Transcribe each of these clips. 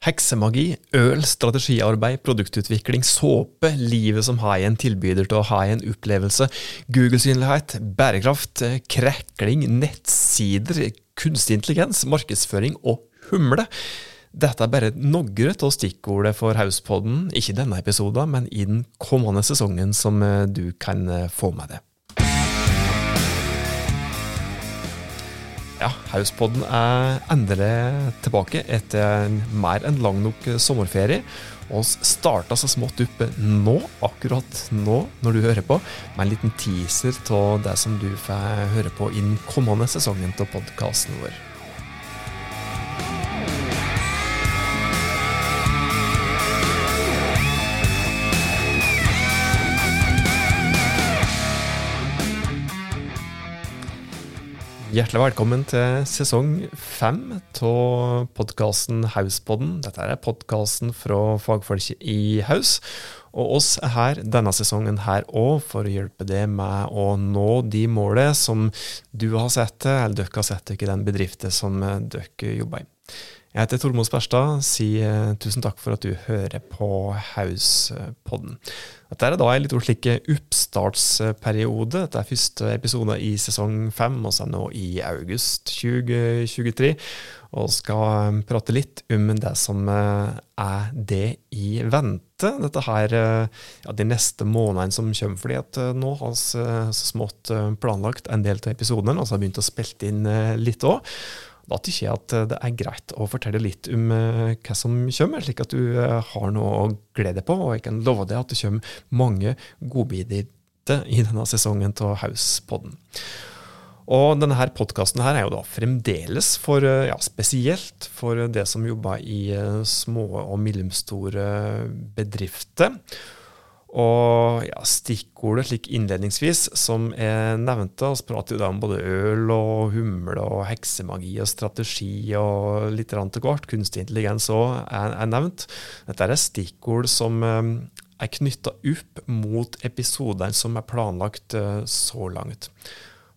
Heksemagi, øl, strategiarbeid, produktutvikling, såpe, livet som en tilbyder til å en opplevelse, Google-synlighet, bærekraft, krekling, nettsider, kunstig intelligens, markedsføring og humle. Dette er bare noen av stikkordet for Hauspodden, ikke denne episoden, men i den kommende sesongen som du kan få med deg. Ja, Hauspodden er endelig tilbake etter en mer enn lang nok sommerferie. Og starta så smått opp nå, akkurat nå, når du hører på, med en liten teaser av det som du får høre på innen kommende sesongen av podkasten vår. Hjertelig velkommen til sesong fem av podkasten Hauspodden. Dette er podkasten fra fagfolk i Haus. Og oss er her denne sesongen her òg for å hjelpe deg med å nå de målene som du har sett, eller dere har sett i den bedriften som dere jobber i. Jeg heter Tormod Sperstad. Sier tusen takk for at du hører på Hauspodden. Dette er da en litt slik oppstartsperiode. Dette er første episode i sesong fem, og så er nå i august 2023. Og skal prate litt om det som er det i vente. Dette her, ja, de neste månedene som kommer. fordi at nå har vi så smått planlagt en del av episodene, og så har vi begynt å spille inn litt òg. Da tenker jeg at det er greit å fortelle litt om hva som kommer, slik at du har noe å glede deg på. Og jeg kan love deg at det kommer mange godbiter i denne sesongen av Hauspodden. Og denne her podkasten er jo da fremdeles for, ja, spesielt for det som jobber i små og mellomstore bedrifter. Og ja, stikkordet slik innledningsvis, som jeg nevnte, vi prater jo da om både øl og humle og heksemagi og strategi og litt til hvert. Kunstig intelligens òg er, er, nevnt. Dette er stikkord som er knytta opp mot episodene som er planlagt så langt.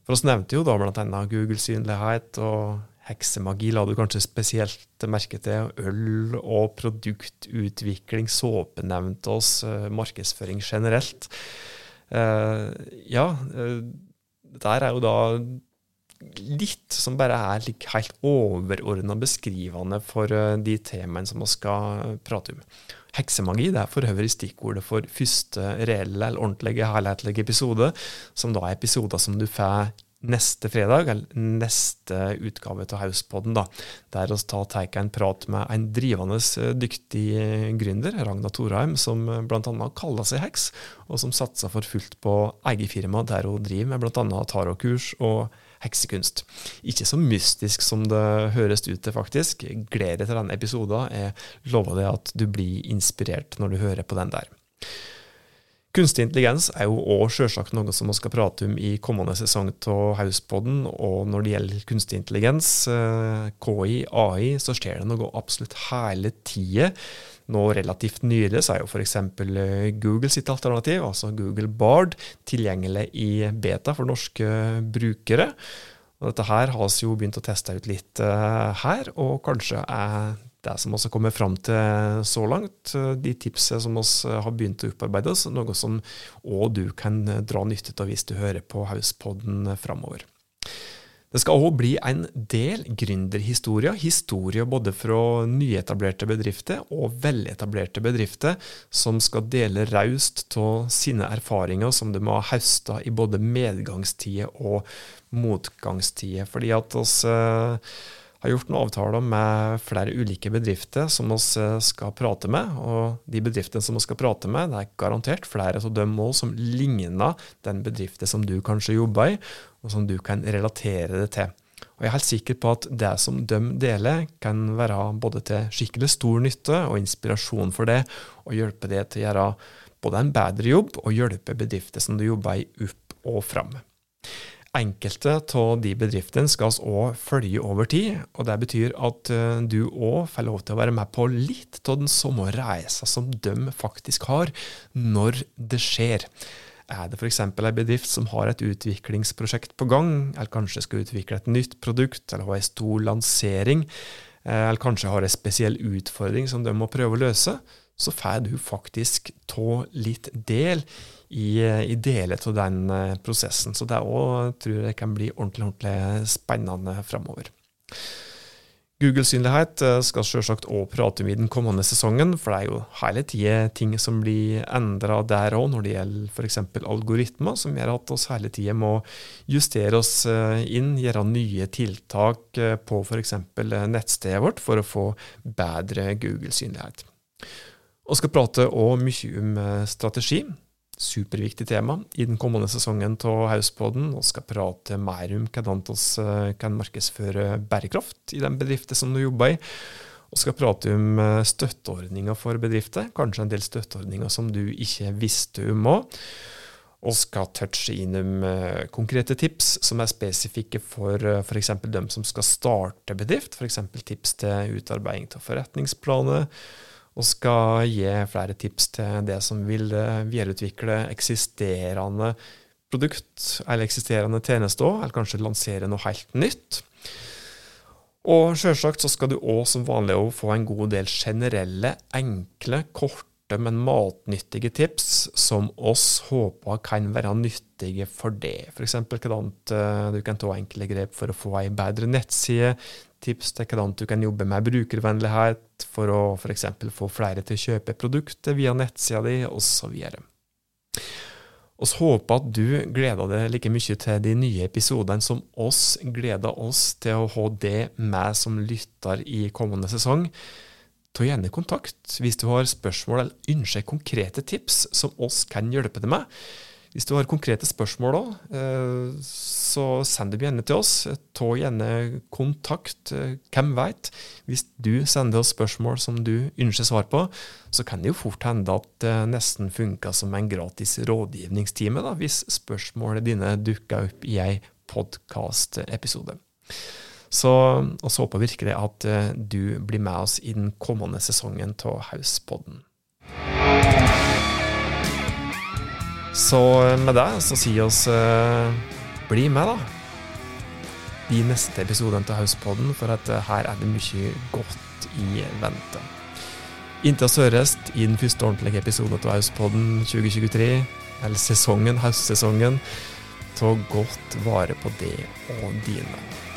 For oss nevnte jo da bl.a. Google-synlighet og heksemagi la du kanskje spesielt merke til. Øl og produktutvikling, såpe nevnte oss, markedsføring generelt. Uh, ja, uh, der er jo da litt som bare er helt overordna beskrivende for de temaene som vi skal prate om. Heksemagi det er for øvrig stikkordet for første reelle eller ordentlige, helhetlige episode, som da er episoder som du får neste fredag, eller neste utgave av Hauspodden, der vi tar en prat med en drivende dyktig gründer, Ragna Thorheim, som bl.a. kaller seg heks, og som satser for fullt på eget firma, der hun driver med bl.a. tarotkurs og heksekunst. Ikke så mystisk som det høres ut til, faktisk. Gleder deg til denne episoden. Jeg lover deg at du blir inspirert når du hører på den der. Kunstig intelligens er jo òg selvsagt noe som vi skal prate om i kommende sesong av Hauspodden. Og når det gjelder kunstig intelligens, KI, AI, så skjer det noe absolutt hele tida. Nå relativt nylig så er jo f.eks. Google sitt alternativ, altså Google Bard, tilgjengelig i beta for norske brukere. Og dette her har vi jo begynt å teste ut litt her, og kanskje er det som vi har kommet fram til så langt, de tipsene som vi har begynt å opparbeide oss, noe som òg du kan dra nytte av hvis du hører på Hauspodden framover. Det skal òg bli en del gründerhistorier, historier både fra nyetablerte bedrifter og veletablerte bedrifter, som skal dele raust av sine erfaringer som de har høsta i både medgangstider og motgangstider. Fordi at oss har gjort noen avtaler med flere ulike bedrifter som vi skal prate med. Og de bedriftene som vi skal prate med, det er garantert flere av dem òg som ligner den bedriften som du kanskje jobber i, og som du kan relatere det til. Og jeg er helt sikker på at det som de deler, kan være både til skikkelig stor nytte og inspirasjon for det, og hjelpe det til å gjøre både en bedre jobb og hjelpe bedrifter som du jobber i, opp og fram. Enkelte av de bedriftene skal vi òg følge over tid, og det betyr at du òg får lov til å være med på litt av den samme reisa som de faktisk har, når det skjer. Er det f.eks. en bedrift som har et utviklingsprosjekt på gang, eller kanskje skal utvikle et nytt produkt, eller ha en stor lansering, eller kanskje har en spesiell utfordring som de må prøve å løse, så får du faktisk ta litt del i, i deler av den prosessen. Så det òg tror jeg kan bli ordentlig, ordentlig spennende framover. Google-synlighet eh, skal selvsagt òg prate om i den kommende sesongen, for det er jo hele tida ting som blir endra der òg, når det gjelder f.eks. algoritmer, som gjør at oss hele tida må justere oss eh, inn, gjøre nye tiltak eh, på f.eks. nettstedet vårt for å få bedre Google-synlighet. Vi skal prate òg mye om strategi superviktig tema i den kommende sesongen av Hauspodden. Vi skal prate mer om hvordan vi eh, kan markedsføre bærekraft i den bedriften som du jobber i. Vi skal prate om eh, støtteordninger for bedrifter, kanskje en del støtteordninger som du ikke visste om òg. Vi skal touche innom eh, konkrete tips som er spesifikke for f.eks. dem som skal starte bedrift, f.eks. tips til utarbeiding av forretningsplaner og skal gi flere tips til det som vil eh, videreutvikle eksisterende produkt eller eksisterende tjenester, eller kanskje lansere noe helt nytt. Og selvsagt så skal du òg som vanlig få en god del generelle, enkle, korte, men matnyttige tips som oss håper kan være nyttige for det. F.eks. hvordan eh, du kan ta enkle grep for å få ei bedre nettside, tips til hvordan du kan jobbe med brukervennlighet for å f.eks. få flere til å kjøpe produkter via nettsida di, osv. Vi håper at du gleder deg like mye til de nye episodene som oss gleder oss til å ha det med som lytter i kommende sesong. Ta gjerne kontakt hvis du har spørsmål eller ønsker konkrete tips som oss kan hjelpe deg med. Hvis du har konkrete spørsmål òg, eh, så send dem gjerne til oss. Ta gjerne kontakt. Eh, hvem veit? Hvis du sender oss spørsmål som du ønsker svar på, så kan det jo fort hende at det nesten funker som en gratis rådgivningstime, da, hvis spørsmålene dine dukker opp i ei podkastepisode. Så vi håper virkelig at eh, du blir med oss i den kommende sesongen av Hauspodden. Så med det så sier oss eh, bli med, da. De neste episode til Hauspodden, for at uh, her er det mye godt i vente. Inntil oss høres i den første ordentlige episoden av Hauspodden 2023, eller sesongen, høstsesongen. Ta godt vare på det og dine.